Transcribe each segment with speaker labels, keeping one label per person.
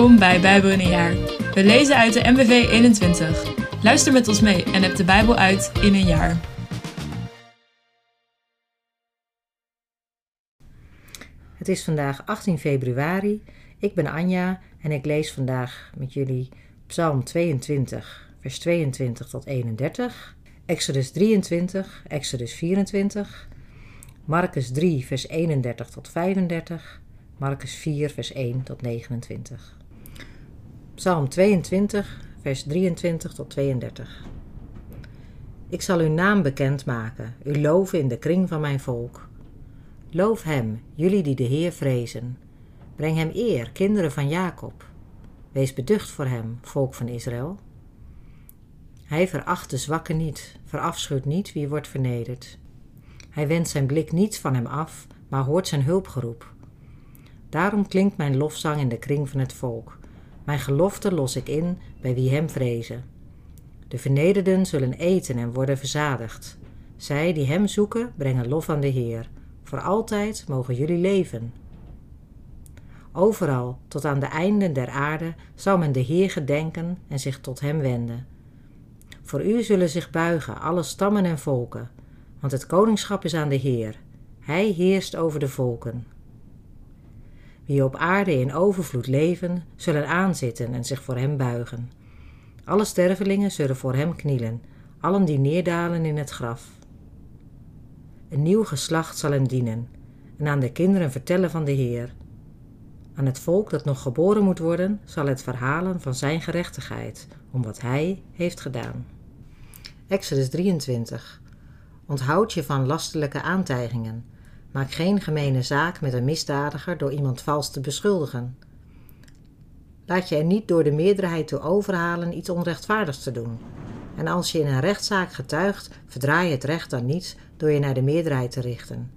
Speaker 1: Welkom bij Bijbel in een jaar. We lezen uit de MBV 21. Luister met ons mee en heb de Bijbel uit in een jaar.
Speaker 2: Het is vandaag 18 februari. Ik ben Anja en ik lees vandaag met jullie Psalm 22, vers 22 tot 31, Exodus 23, Exodus 24, Marcus 3, vers 31 tot 35, Marcus 4, vers 1 tot 29. Psalm 22, vers 23 tot 32. Ik zal uw naam bekendmaken, u loven in de kring van mijn volk. Loof hem, jullie die de Heer vrezen. Breng hem eer, kinderen van Jacob. Wees beducht voor hem, volk van Israël. Hij veracht de zwakke niet, verafschuwt niet wie wordt vernederd. Hij wendt zijn blik niet van hem af, maar hoort zijn hulpgeroep. Daarom klinkt mijn lofzang in de kring van het volk. Mijn gelofte los ik in bij wie hem vrezen. De vernederden zullen eten en worden verzadigd. Zij die hem zoeken, brengen lof aan de Heer. Voor altijd mogen jullie leven. Overal, tot aan de einden der aarde, zal men de Heer gedenken en zich tot hem wenden. Voor u zullen zich buigen alle stammen en volken, want het koningschap is aan de Heer. Hij heerst over de volken. Wie op aarde in overvloed leven, zullen aanzitten en zich voor hem buigen. Alle stervelingen zullen voor hem knielen, allen die neerdalen in het graf. Een nieuw geslacht zal hem dienen en aan de kinderen vertellen van de Heer. Aan het volk dat nog geboren moet worden, zal het verhalen van zijn gerechtigheid, om wat hij heeft gedaan. Exodus 23. Onthoud je van lastelijke aantijgingen. Maak geen gemene zaak met een misdadiger door iemand vals te beschuldigen. Laat je er niet door de meerderheid toe overhalen iets onrechtvaardigs te doen. En als je in een rechtszaak getuigt, verdraai het recht dan niet door je naar de meerderheid te richten.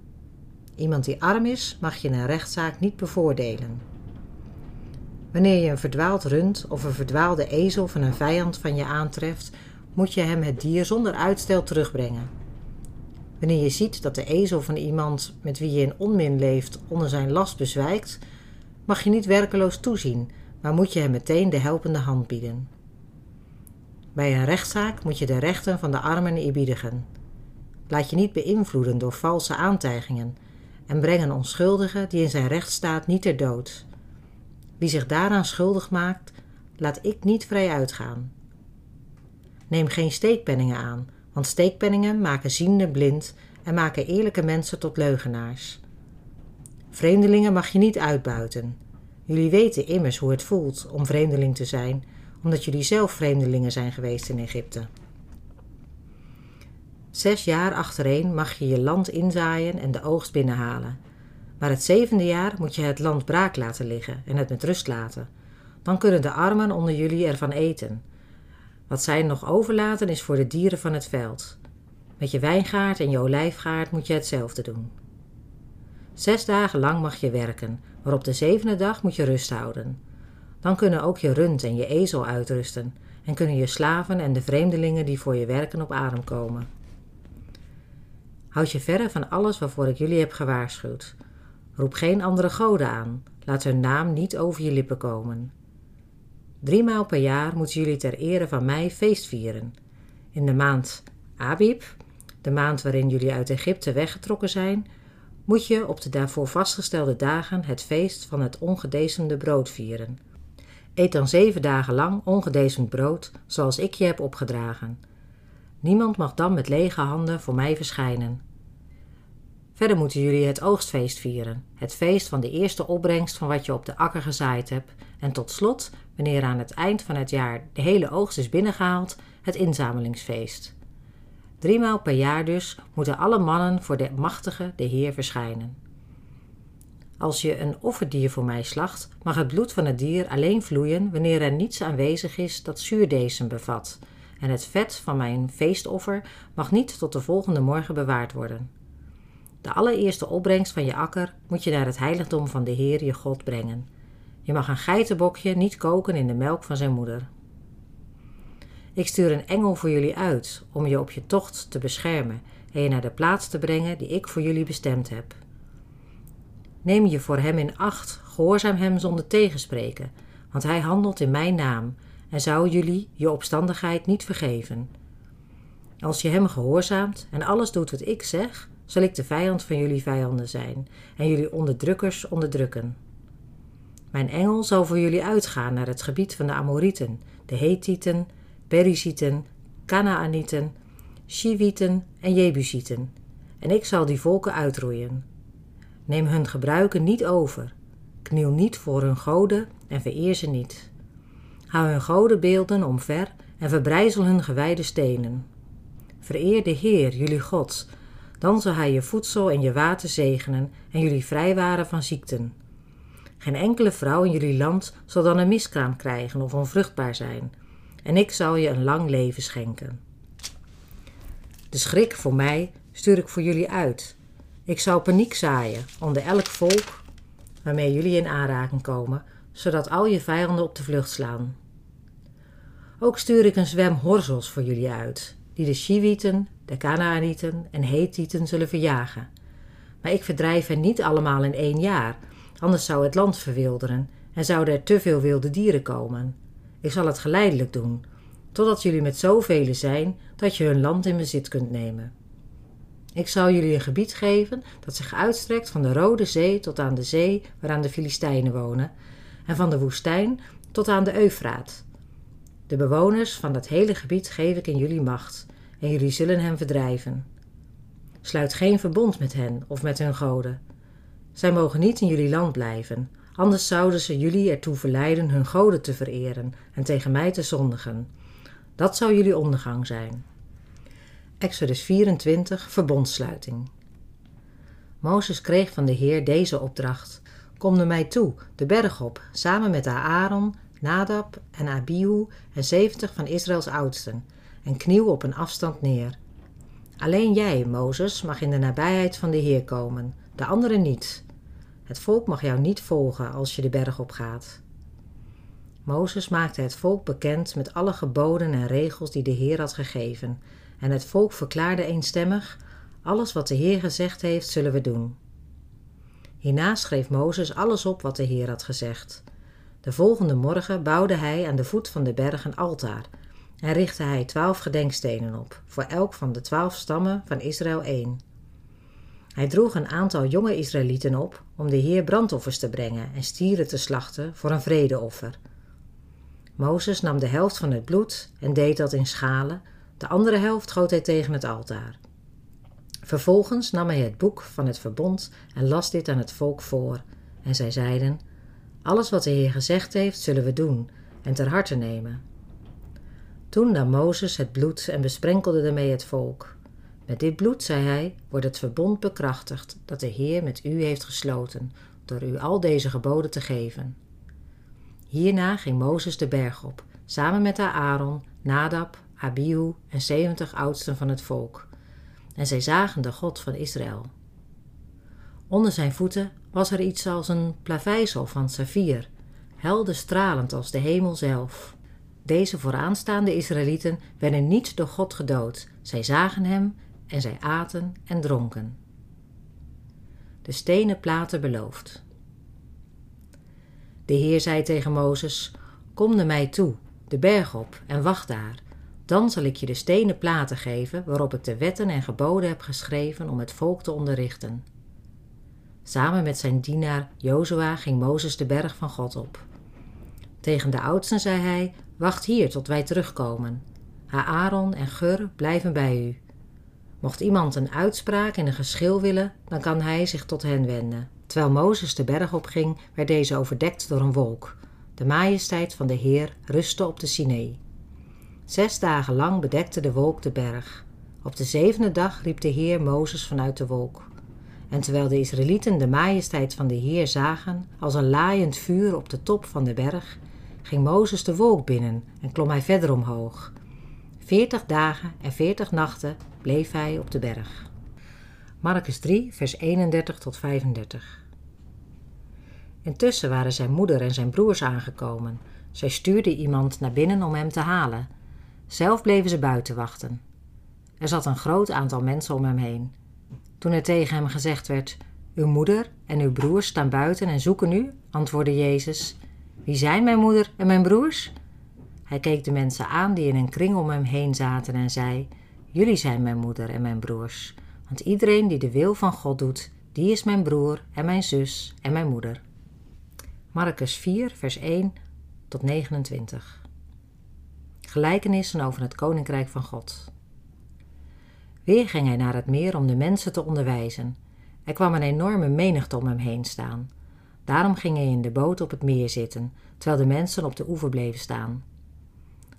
Speaker 2: Iemand die arm is, mag je in een rechtszaak niet bevoordelen. Wanneer je een verdwaald rund of een verdwaalde ezel van een vijand van je aantreft, moet je hem het dier zonder uitstel terugbrengen. Wanneer je ziet dat de ezel van iemand met wie je in onmin leeft onder zijn last bezwijkt, mag je niet werkeloos toezien, maar moet je hem meteen de helpende hand bieden. Bij een rechtszaak moet je de rechten van de armen eerbiedigen. Laat je niet beïnvloeden door valse aantijgingen en breng een onschuldige die in zijn recht staat niet ter dood. Wie zich daaraan schuldig maakt, laat ik niet vrij uitgaan. Neem geen steekpenningen aan, want steekpenningen maken zienden blind en maken eerlijke mensen tot leugenaars. Vreemdelingen mag je niet uitbuiten. Jullie weten immers hoe het voelt om vreemdeling te zijn, omdat jullie zelf vreemdelingen zijn geweest in Egypte. Zes jaar achtereen mag je je land inzaaien en de oogst binnenhalen. Maar het zevende jaar moet je het land braak laten liggen en het met rust laten. Dan kunnen de armen onder jullie ervan eten. Wat zij nog overlaten is voor de dieren van het veld. Met je wijngaard en je olijfgaard moet je hetzelfde doen. Zes dagen lang mag je werken, maar op de zevende dag moet je rust houden. Dan kunnen ook je rund en je ezel uitrusten en kunnen je slaven en de vreemdelingen die voor je werken op adem komen. Houd je verre van alles waarvoor ik jullie heb gewaarschuwd. Roep geen andere goden aan, laat hun naam niet over je lippen komen. Driemaal per jaar moeten jullie ter ere van mij feest vieren. In de maand Abib, de maand waarin jullie uit Egypte weggetrokken zijn, moet je op de daarvoor vastgestelde dagen het feest van het ongedezemde brood vieren. Eet dan zeven dagen lang ongedezemd brood, zoals ik je heb opgedragen. Niemand mag dan met lege handen voor mij verschijnen. Verder moeten jullie het oogstfeest vieren, het feest van de eerste opbrengst van wat je op de akker gezaaid hebt. En tot slot, wanneer aan het eind van het jaar de hele oogst is binnengehaald, het inzamelingsfeest. Driemaal per jaar dus moeten alle mannen voor de machtige, de Heer, verschijnen. Als je een offerdier voor mij slacht, mag het bloed van het dier alleen vloeien wanneer er niets aanwezig is dat zuurdezen bevat, en het vet van mijn feestoffer mag niet tot de volgende morgen bewaard worden. De allereerste opbrengst van je akker moet je naar het heiligdom van de Heer je God brengen. Je mag een geitenbokje niet koken in de melk van zijn moeder. Ik stuur een engel voor jullie uit om je op je tocht te beschermen en je naar de plaats te brengen die ik voor jullie bestemd heb. Neem je voor hem in acht, gehoorzaam hem zonder tegenspreken, want hij handelt in mijn naam en zou jullie je opstandigheid niet vergeven. Als je hem gehoorzaamt en alles doet wat ik zeg, zal ik de vijand van jullie vijanden zijn en jullie onderdrukkers onderdrukken. Mijn engel zal voor jullie uitgaan naar het gebied van de Amorieten, de Hethieten, Perizieten, Kanaanieten, Shivieten en Jebusieten, en ik zal die volken uitroeien. Neem hun gebruiken niet over, kniel niet voor hun goden en vereer ze niet. Hou hun godenbeelden omver en verbrijzel hun gewijde stenen. Vereer de Heer, jullie God, dan zal hij je voedsel en je water zegenen en jullie vrijwaren van ziekten. Geen enkele vrouw in jullie land zal dan een miskraam krijgen of onvruchtbaar zijn, en ik zal je een lang leven schenken. De schrik voor mij stuur ik voor jullie uit. Ik zal paniek zaaien onder elk volk waarmee jullie in aanraking komen, zodat al je vijanden op de vlucht slaan. Ook stuur ik een zwem horzels voor jullie uit, die de Shiwieten, de Kanaanieten en Hethieten zullen verjagen. Maar ik verdrijf hen niet allemaal in één jaar, anders zou het land verwilderen en zouden er te veel wilde dieren komen. Ik zal het geleidelijk doen, totdat jullie met zoveel zijn dat je hun land in bezit kunt nemen. Ik zal jullie een gebied geven dat zich uitstrekt van de Rode Zee tot aan de zee waaraan de Filistijnen wonen, en van de woestijn tot aan de Eufraat. De bewoners van dat hele gebied geef ik in jullie macht, en jullie zullen hen verdrijven. Sluit geen verbond met hen of met hun goden. Zij mogen niet in jullie land blijven, anders zouden ze jullie ertoe verleiden hun goden te vereren en tegen mij te zondigen. Dat zou jullie ondergang zijn. Exodus 24, verbondsluiting. Mozes kreeg van de Heer deze opdracht: Kom naar mij toe, de berg op, samen met Aaron, Nadab en Abihu en zeventig van Israëls oudsten, en kniel op een afstand neer. Alleen jij, Mozes, mag in de nabijheid van de Heer komen, de anderen niet. Het volk mag jou niet volgen als je de berg op gaat. Mozes maakte het volk bekend met alle geboden en regels die de Heer had gegeven, en het volk verklaarde eenstemmig: Alles wat de Heer gezegd heeft, zullen we doen. Hierna schreef Mozes alles op wat de Heer had gezegd. De volgende morgen bouwde hij aan de voet van de berg een altaar en richtte hij twaalf gedenkstenen op, voor elk van de twaalf stammen van Israël één. Hij droeg een aantal jonge Israëlieten op om de Heer brandoffers te brengen en stieren te slachten voor een vredeoffer. Mozes nam de helft van het bloed en deed dat in schalen, de andere helft goot hij tegen het altaar. Vervolgens nam hij het boek van het verbond en las dit aan het volk voor. En zij zeiden: Alles wat de Heer gezegd heeft, zullen we doen en ter harte nemen. Toen nam Mozes het bloed en besprenkelde ermee het volk. Met dit bloed, zei hij, wordt het verbond bekrachtigd dat de Heer met u heeft gesloten, door u al deze geboden te geven. Hierna ging Mozes de berg op, samen met Aaron, Nadab, Abihu en zeventig oudsten van het volk. En zij zagen de God van Israël. Onder zijn voeten was er iets als een plaveisel van saffier, helder stralend als de hemel zelf. Deze vooraanstaande Israëlieten werden niet door God gedood. Zij zagen hem en zij aten en dronken. De stenen platen beloofd. De Heer zei tegen Mozes: Kom naar mij toe, de berg op, en wacht daar. Dan zal ik je de stenen platen geven waarop ik de wetten en geboden heb geschreven om het volk te onderrichten. Samen met zijn dienaar Jozua ging Mozes de berg van God op. Tegen de oudsten zei hij: Wacht hier tot wij terugkomen. Aaron en Gur blijven bij u. Mocht iemand een uitspraak in een geschil willen, dan kan hij zich tot hen wenden. Terwijl Mozes de berg opging, werd deze overdekt door een wolk. De majesteit van de Heer rustte op de Sinee. Zes dagen lang bedekte de wolk de berg. Op de zevende dag riep de Heer Mozes vanuit de wolk. En terwijl de Israëlieten de majesteit van de Heer zagen, als een laaiend vuur op de top van de berg, ging Mozes de wolk binnen en klom hij verder omhoog. Veertig dagen en veertig nachten bleef hij op de berg. Marcus 3, vers 31 tot 35. Intussen waren zijn moeder en zijn broers aangekomen. Zij stuurden iemand naar binnen om hem te halen. Zelf bleven ze buiten wachten. Er zat een groot aantal mensen om hem heen. Toen er tegen hem gezegd werd: Uw moeder en uw broers staan buiten en zoeken u, antwoordde Jezus: Wie zijn mijn moeder en mijn broers? Hij keek de mensen aan die in een kring om hem heen zaten en zei: Jullie zijn mijn moeder en mijn broers. Want iedereen die de wil van God doet, die is mijn broer en mijn zus en mijn moeder. Marcus 4, vers 1 tot 29. Gelijkenissen over het koninkrijk van God. Weer ging hij naar het meer om de mensen te onderwijzen. Er kwam een enorme menigte om hem heen staan. Daarom ging hij in de boot op het meer zitten, terwijl de mensen op de oever bleven staan.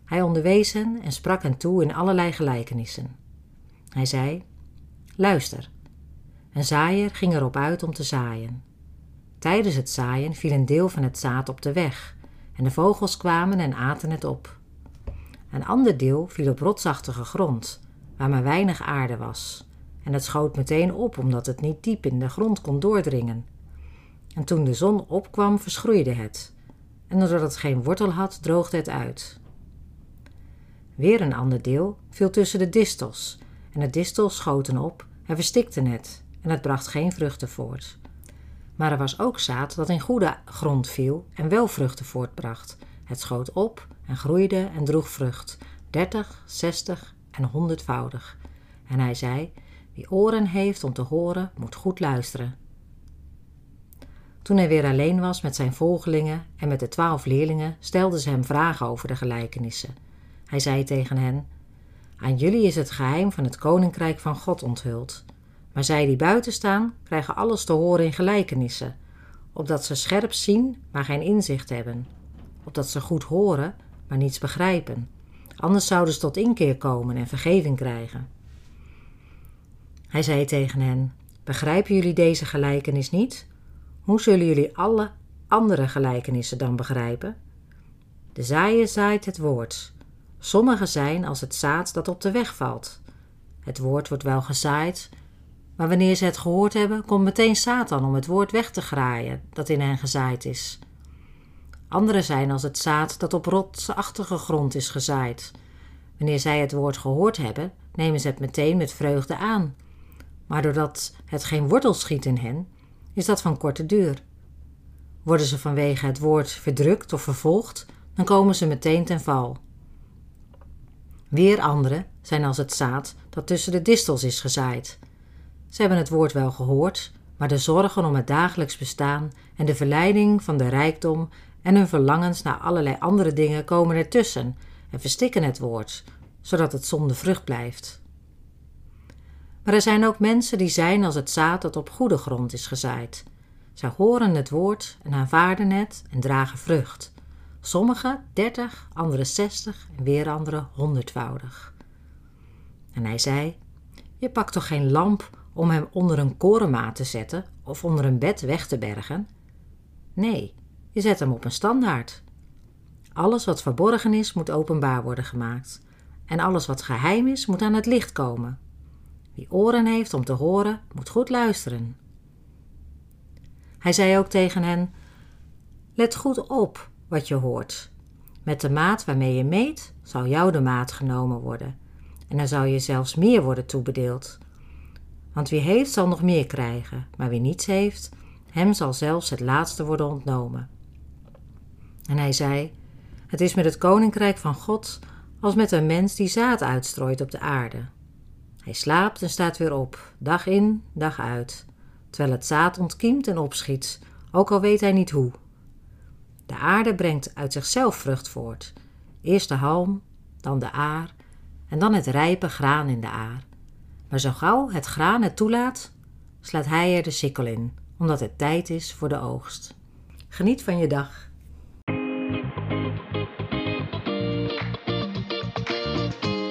Speaker 2: Hij onderwees hen en sprak hen toe in allerlei gelijkenissen. Hij zei: Luister. Een zaaier ging erop uit om te zaaien. Tijdens het zaaien viel een deel van het zaad op de weg, en de vogels kwamen en aten het op. Een ander deel viel op rotsachtige grond, waar maar weinig aarde was, en het schoot meteen op omdat het niet diep in de grond kon doordringen. En toen de zon opkwam, verschroeide het, en doordat het geen wortel had, droogde het uit. Weer een ander deel viel tussen de distels, en de distels schoten op en verstikten het, en het bracht geen vruchten voort. Maar er was ook zaad dat in goede grond viel en wel vruchten voortbracht. Het schoot op en groeide en droeg vrucht, dertig, zestig en honderdvoudig. En hij zei: Wie oren heeft om te horen, moet goed luisteren. Toen hij weer alleen was met zijn volgelingen en met de twaalf leerlingen, stelden ze hem vragen over de gelijkenissen. Hij zei tegen hen: Aan jullie is het geheim van het koninkrijk van God onthuld. Maar zij die buiten staan, krijgen alles te horen in gelijkenissen, opdat ze scherp zien, maar geen inzicht hebben, opdat ze goed horen, maar niets begrijpen. Anders zouden ze tot inkeer komen en vergeving krijgen. Hij zei tegen hen: Begrijpen jullie deze gelijkenis niet? Hoe zullen jullie alle andere gelijkenissen dan begrijpen? De zaaier zaait het woord. Sommige zijn als het zaad dat op de weg valt. Het woord wordt wel gezaaid, maar wanneer ze het gehoord hebben, komt meteen Satan om het woord weg te graaien dat in hen gezaaid is. Andere zijn als het zaad dat op rotsachtige grond is gezaaid. Wanneer zij het woord gehoord hebben, nemen ze het meteen met vreugde aan. Maar doordat het geen wortel schiet in hen, is dat van korte duur. Worden ze vanwege het woord verdrukt of vervolgd, dan komen ze meteen ten val. Weer andere zijn als het zaad dat tussen de distels is gezaaid. Ze hebben het woord wel gehoord, maar de zorgen om het dagelijks bestaan en de verleiding van de rijkdom en hun verlangens naar allerlei andere dingen komen ertussen en verstikken het woord, zodat het zonder vrucht blijft. Maar er zijn ook mensen die zijn als het zaad dat op goede grond is gezaaid. Zij horen het woord en aanvaarden het en dragen vrucht. Sommigen dertig, anderen zestig en weer anderen honderdvoudig. En hij zei: Je pakt toch geen lamp om hem onder een korenmaat te zetten of onder een bed weg te bergen? Nee, je zet hem op een standaard. Alles wat verborgen is, moet openbaar worden gemaakt. En alles wat geheim is, moet aan het licht komen. Wie oren heeft om te horen, moet goed luisteren. Hij zei ook tegen hen: Let goed op wat je hoort. Met de maat waarmee je meet, zal jou de maat genomen worden. En dan zal je zelfs meer worden toebedeeld. Want wie heeft, zal nog meer krijgen, maar wie niets heeft, hem zal zelfs het laatste worden ontnomen. En hij zei: Het is met het koninkrijk van God als met een mens die zaad uitstrooit op de aarde. Hij slaapt en staat weer op, dag in, dag uit, terwijl het zaad ontkiemt en opschiet, ook al weet hij niet hoe. De aarde brengt uit zichzelf vrucht voort. Eerst de halm, dan de aar en dan het rijpe graan in de aar. Maar zo gauw het graan het toelaat, slaat hij er de sikkel in, omdat het tijd is voor de oogst. Geniet van je dag.